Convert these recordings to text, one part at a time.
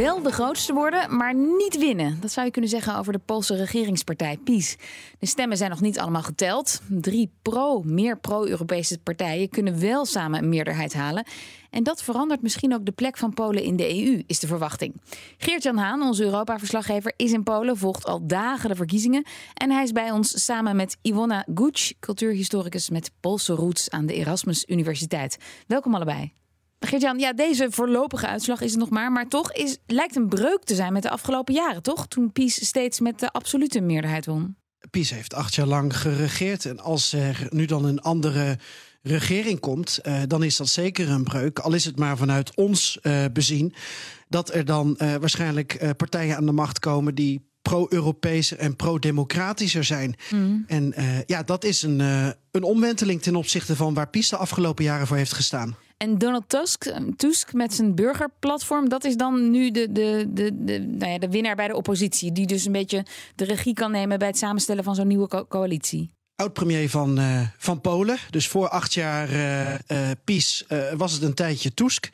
Wel de grootste worden, maar niet winnen. Dat zou je kunnen zeggen over de Poolse regeringspartij PiS. De stemmen zijn nog niet allemaal geteld. Drie pro, meer pro-Europese partijen kunnen wel samen een meerderheid halen. En dat verandert misschien ook de plek van Polen in de EU, is de verwachting. Geert-Jan Haan, onze Europa-verslaggever, is in Polen, volgt al dagen de verkiezingen. En hij is bij ons samen met Iwona Guc, cultuurhistoricus met Poolse roots aan de Erasmus Universiteit. Welkom allebei. Geert-Jan, ja, deze voorlopige uitslag is het nog maar. Maar toch is, lijkt een breuk te zijn met de afgelopen jaren, toch? Toen PiS steeds met de absolute meerderheid won. PiS heeft acht jaar lang geregeerd. En als er nu dan een andere regering komt, uh, dan is dat zeker een breuk. Al is het maar vanuit ons uh, bezien. Dat er dan uh, waarschijnlijk partijen aan de macht komen die pro-Europese en pro-democratischer zijn. Mm. En ja, dat is een, een omwenteling ten opzichte van waar PiS de afgelopen jaren voor heeft gestaan. En Donald Tusk, eh, Tusk met zijn burgerplatform, dat is dan nu de, de, de, de, nou ja, de winnaar bij de oppositie. Die dus een beetje de regie kan nemen bij het samenstellen van zo'n nieuwe co coalitie. Oud-premier van, uh, van Polen. Dus voor acht jaar uh, uh, PiS was het een tijdje Tusk.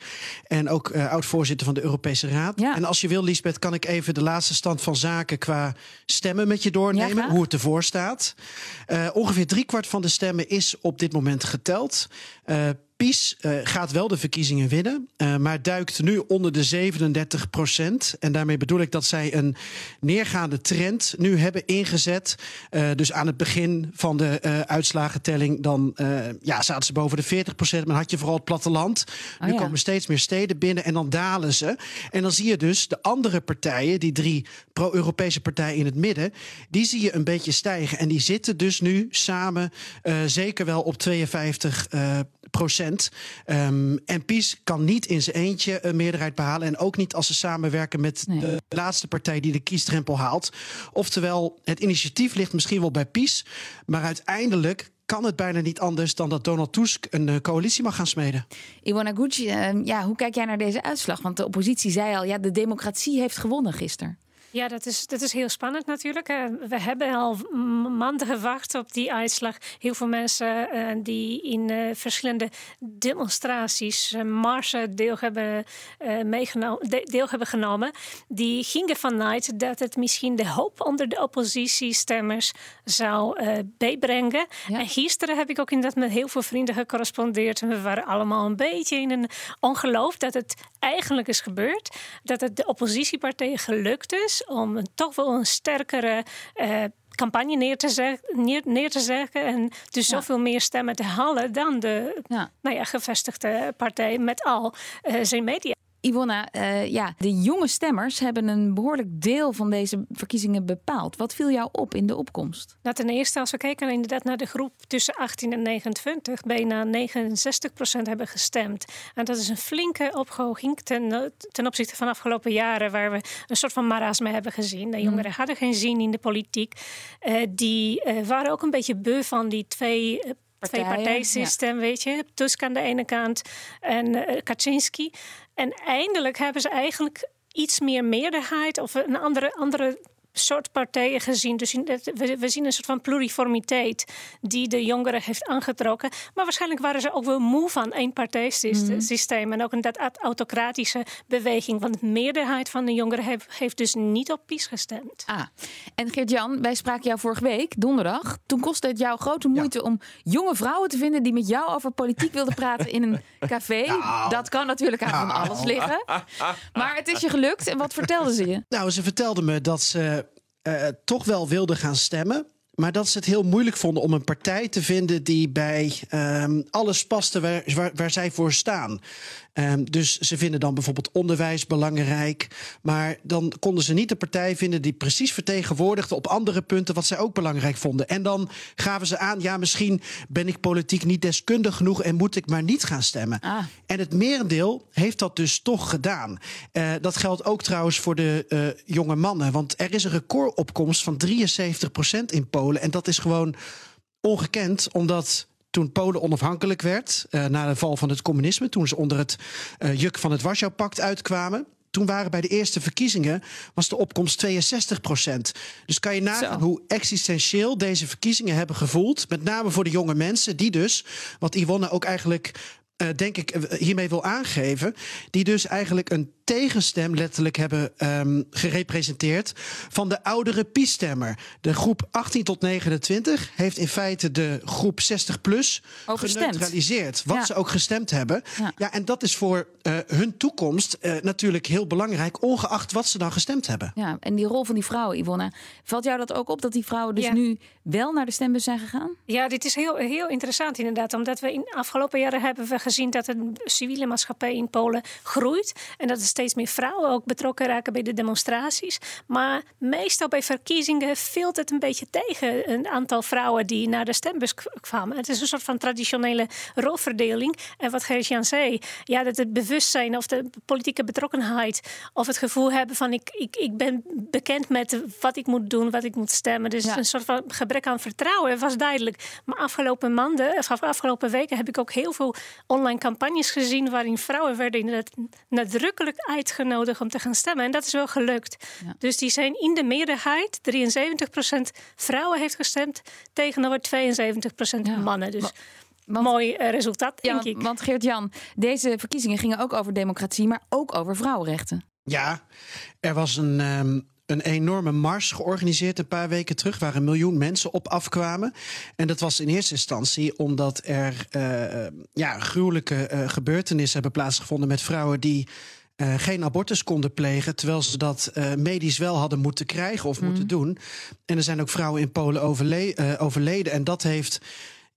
En ook oud-voorzitter van de Europese Raad. Ja. En als je wil, Lisbeth, kan ik even de laatste stand van zaken qua stemmen met je doornemen. Ja, hoe het ervoor staat. ongeveer driekwart van de stemmen is op dit moment geteld. PiS uh, gaat wel de verkiezingen winnen, uh, maar duikt nu onder de 37 procent. En daarmee bedoel ik dat zij een neergaande trend nu hebben ingezet. Uh, dus aan het begin van de uitslagentelling, dan ja, zaten ze boven de 40 procent. Maar had je vooral het platteland. Oh, nu ja. komen steeds meer steden binnen en dan dalen ze. En dan zie je dus de andere partijen, die drie pro-Europese partijen in het midden, die zie je een beetje stijgen. En die zitten dus nu samen zeker wel op 52 procent. Um, en PiS kan niet in zijn eentje een meerderheid behalen. En ook niet als ze samenwerken met nee. de laatste partij die de kiesdrempel haalt. Oftewel, het initiatief ligt misschien wel bij PiS. Maar uiteindelijk kan het bijna niet anders dan dat Donald Tusk een uh, coalitie mag gaan smeden. Iwana Gucci, uh, ja, hoe kijk jij naar deze uitslag? Want de oppositie zei al, ja, de democratie heeft gewonnen gisteren. Ja, dat is, dat is heel spannend natuurlijk. We hebben al maanden gewacht op die uitslag. Heel veel mensen uh, die in uh, verschillende demonstraties, uh, marsen deel hebben, deel hebben genomen, die gingen vanuit dat het misschien de hoop onder de oppositiestemmers zou bijbrengen. Ja. En gisteren heb ik ook inderdaad met heel veel vrienden gecorrespondeerd. En we waren allemaal een beetje in een ongeloof dat het eigenlijk is gebeurd. Dat het de oppositiepartijen gelukt is om toch wel een sterkere uh, campagne neer te, neer, neer te zetten. En dus ja. zoveel meer stemmen te halen dan de ja. Nou ja, gevestigde partij met al uh, zijn media. Ivona, uh, ja, de jonge stemmers hebben een behoorlijk deel van deze verkiezingen bepaald. Wat viel jou op in de opkomst? Nou, ten eerste, als we kijken inderdaad naar de groep tussen 18 en 29, bijna 69 procent hebben gestemd. En dat is een flinke opgoging ten, ten opzichte van afgelopen jaren, waar we een soort van marasme hebben gezien. De jongeren hadden geen zin in de politiek. Uh, die uh, waren ook een beetje beu van die twee Partijen, twee partijsysteem, ja. weet je. Tusk aan de ene kant en uh, Kaczynski. En eindelijk hebben ze eigenlijk iets meer meerderheid of een andere, andere soort partijen gezien. Dus we, we zien een soort van pluriformiteit die de jongeren heeft aangetrokken. Maar waarschijnlijk waren ze ook wel moe van één partijsysteem. Mm. En ook een dat autocratische beweging. Want de meerderheid van de jongeren heeft, heeft dus niet op PiS gestemd. Ah, en Geert-Jan, wij spraken jou vorige week, donderdag. Toen kostte het jou grote moeite ja. om jonge vrouwen te vinden die met jou over politiek wilden praten in een café. Nou. Dat kan natuurlijk aan van alles liggen. Maar het is je gelukt. En wat vertelden ze je? Nou, ze vertelden me dat ze uh, toch wel wilden gaan stemmen. Maar dat ze het heel moeilijk vonden om een partij te vinden die bij um, alles paste waar, waar, zij voor staan. Um, dus ze vinden dan bijvoorbeeld onderwijs belangrijk. Maar dan konden ze niet de partij vinden die precies vertegenwoordigde op andere punten wat zij ook belangrijk vonden. En dan gaven ze aan, ja, misschien ben ik politiek niet deskundig genoeg en moet ik maar niet gaan stemmen. Ah. En het merendeel heeft dat dus toch gedaan. Uh, dat geldt ook trouwens voor de uh, jonge mannen. Want er is een recordopkomst van 73 procent in Polen. En dat is gewoon ongekend, omdat toen Polen onafhankelijk werd, uh, na de val van het communisme, toen ze onder het uh, juk van het Warschau-pact uitkwamen. Toen waren bij de eerste verkiezingen was de opkomst 62 procent. Dus kan je nagaan hoe existentieel deze verkiezingen hebben gevoeld. Met name voor de jonge mensen, die dus, wat Yvonne ook eigenlijk uh, denk ik, hiermee wil aangeven. Die dus eigenlijk een tegenstem letterlijk hebben um, gerepresenteerd van de oudere PiS-stemmer. De groep 18 tot 29 heeft in feite de groep 60 plus geneutraliseerd. Wat ze ook gestemd hebben. Ja. ja en dat is voor uh, hun toekomst uh, natuurlijk heel belangrijk, ongeacht wat ze dan gestemd hebben. Ja, en die rol van die vrouwen, Yvonne. Valt jou dat ook op dat die vrouwen dus nu wel naar de stembus zijn gegaan? Ja, dit is heel, heel interessant inderdaad. Omdat we in de afgelopen jaren hebben we gezien dat de civiele maatschappij in Polen groeit. En dat er steeds meer vrouwen ook betrokken raken bij de demonstraties. Maar meestal bij verkiezingen viel het een beetje tegen een aantal vrouwen die naar de stembus kwamen. Het is een soort van traditionele rolverdeling. En wat Gerrit-Jan zei, ja, dat het bewustzijn of de politieke betrokkenheid of het gevoel hebben van ik, ik, ik ben bekend met wat ik moet doen, wat ik moet stemmen. Dus een soort van gebrek aan vertrouwen was duidelijk. Maar afgelopen maanden, of afgelopen weken heb ik ook heel veel online campagnes gezien waarin vrouwen werden nadrukkelijk uitgenodigd om te gaan stemmen. En dat is wel gelukt. Dus die zijn in de meerderheid, 73% vrouwen heeft gestemd tegenover 72% mannen. Dus mooi eh, resultaat, denk ik. Want Geert-Jan, deze verkiezingen gingen ook over democratie, maar ook over vrouwenrechten. Ja, er was een. Ehm, een enorme mars georganiseerd een paar weken terug, waar een miljoen mensen op afkwamen. En dat was in eerste instantie omdat er uh, ja, gruwelijke uh, gebeurtenissen hebben plaatsgevonden met vrouwen die uh, geen abortus konden plegen, terwijl ze dat uh, medisch wel hadden moeten krijgen of moeten mhm. doen. En er zijn ook vrouwen in Polen overle uh, overleden. En dat heeft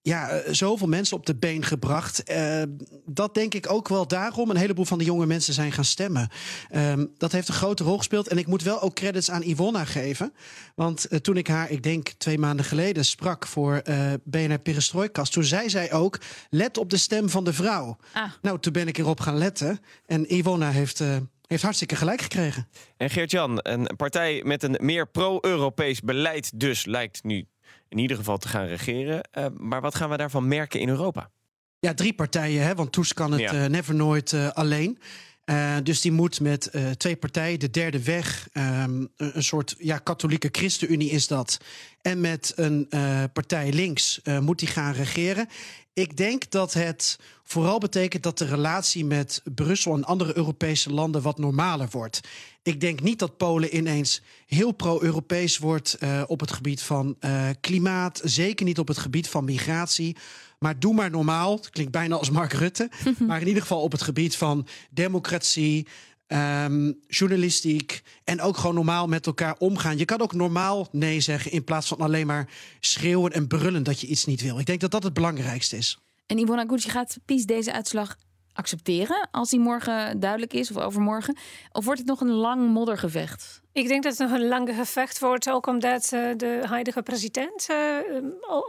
ja, eh, zoveel mensen op de been gebracht. Uh, dat denk ik ook wel daarom een heleboel van de jonge mensen zijn gaan stemmen. Uh, dat heeft een grote rol gespeeld. En ik moet wel ook credits aan Ivonna geven. Want uh, toen ik haar, ik denk twee maanden geleden, sprak voor BNR Perestrojkast... toen zei zij ook, let op de stem van de vrouw. Ah. Nou, toen ben ik erop gaan letten. En Ivonna heeft... heeft hartstikke gelijk gekregen. En Geert-Jan, een partij met een meer pro-Europees beleid dus lijkt nu in ieder geval te gaan regeren. Uh, maar wat gaan we daarvan merken in Europa? Ja, drie partijen, hè, want Toes kan het ja. uh, never nooit uh, alleen. Uh, dus die moet met uh, twee partijen, de derde weg, um, een soort ja, katholieke ChristenUnie is dat. En met een uh, partij links moet die gaan regeren. Ik denk dat het vooral betekent dat de relatie met Brussel en andere Europese landen wat normaler wordt. Ik denk niet dat Polen ineens heel pro-Europees wordt uh, op het gebied van uh, klimaat, zeker niet op het gebied van migratie. Maar doe maar normaal. Het klinkt bijna als Mark Rutte. maar in ieder geval op het gebied van democratie, um, journalistiek. En ook gewoon normaal met elkaar omgaan. Je kan ook normaal nee zeggen in plaats van alleen maar schreeuwen en brullen dat je iets niet wil. Ik denk dat dat het belangrijkste is. En Ivona Gucci gaat PiS deze uitslag accepteren als die morgen duidelijk is of overmorgen? Of wordt het nog een lang moddergevecht? Ik denk dat het nog een lang gevecht wordt, ook omdat uh, de huidige president uh,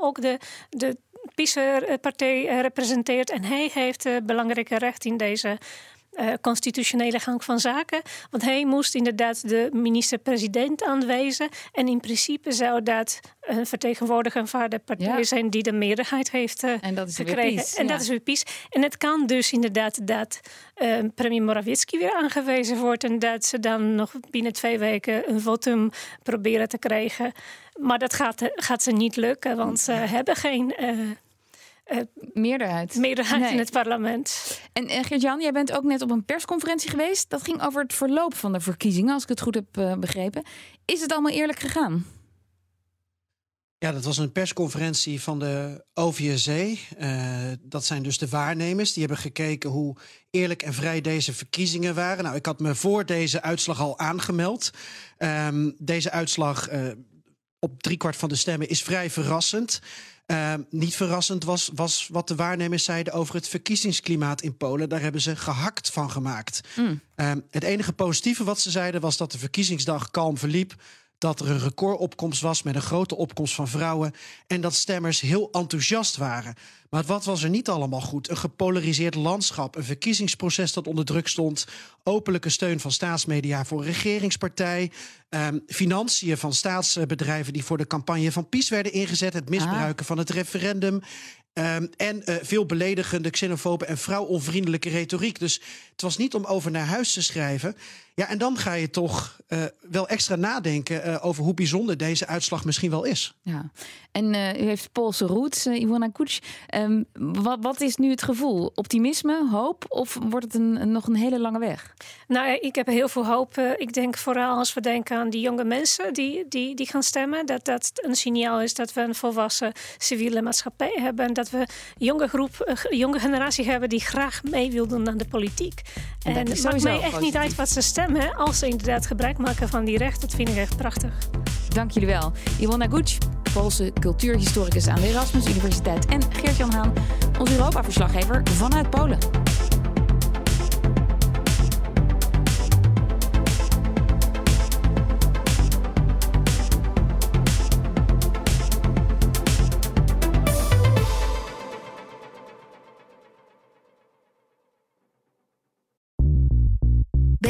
ook de, de PiS-partij representeert. En hij heeft uh, belangrijke recht in deze uh, constitutionele gang van zaken. Want hij moest inderdaad de minister-president aanwijzen. En in principe zou dat een vertegenwoordiger van de partij zijn die de meerderheid heeft uh, en dat is gekregen. en dat is weer PiS. En het kan dus inderdaad dat uh, premier Morawiecki weer aangewezen wordt. En dat ze dan nog binnen twee weken een votum proberen te krijgen. Maar dat gaat, gaat ze niet lukken, want ze hebben geen meerderheid, meerderheid in het parlement. En, en Geert-Jan, jij bent ook net op een persconferentie geweest. Dat ging over het verloop van de verkiezingen, als ik het goed heb uh, begrepen. Is het allemaal eerlijk gegaan? Ja, dat was een persconferentie van de OVSE. Uh, dat zijn dus de waarnemers. Die hebben gekeken hoe eerlijk en vrij deze verkiezingen waren. Nou, ik had me voor deze uitslag al aangemeld. Um, deze uitslag uh, op driekwart van de stemmen is vrij verrassend. Uh, niet verrassend was, was wat de waarnemers zeiden over het verkiezingsklimaat in Polen. Daar hebben ze gehakt van gemaakt. Mm. Uh, het enige positieve wat ze zeiden was dat de verkiezingsdag kalm verliep dat er een recordopkomst was met een grote opkomst van vrouwen en dat stemmers heel enthousiast waren. Maar wat was er niet allemaal goed? Een gepolariseerd landschap, een verkiezingsproces dat onder druk stond, openlijke steun van staatsmedia voor een regeringspartij, um, financiën van staatsbedrijven die voor de campagne van PiS werden ingezet, het misbruiken ah. van het referendum Ehm, en uh, veel beledigende, xenofobe en vrouwonvriendelijke retoriek. Dus het was niet om over naar huis te schrijven. Ja, en dan ga je toch uh, wel extra nadenken uh, over hoe bijzonder deze uitslag misschien wel is. Ja, en u heeft Poolse roots, Ivona Kuc. Um, wat, wat, is nu het gevoel? Optimisme, hoop of wordt het een, een, nog een hele lange weg? Nou, ik heb heel veel hoop. ik denk vooral als we denken aan die jonge mensen die, die, die gaan stemmen, dat dat een signaal is dat we een volwassen civiele maatschappij hebben dat we jonge groep, jonge generatie hebben die graag mee wil doen aan de politiek. En, en het maakt mij echt niet uit wat ze stemmen, als ze inderdaad gebruik maken van die recht. Dat vind ik echt prachtig. Dank jullie wel. Iwona Guc, Poolse cultuurhistoricus aan de Erasmus Universiteit. En Geert-Jan Haan, onze Europa-verslaggever vanuit Polen.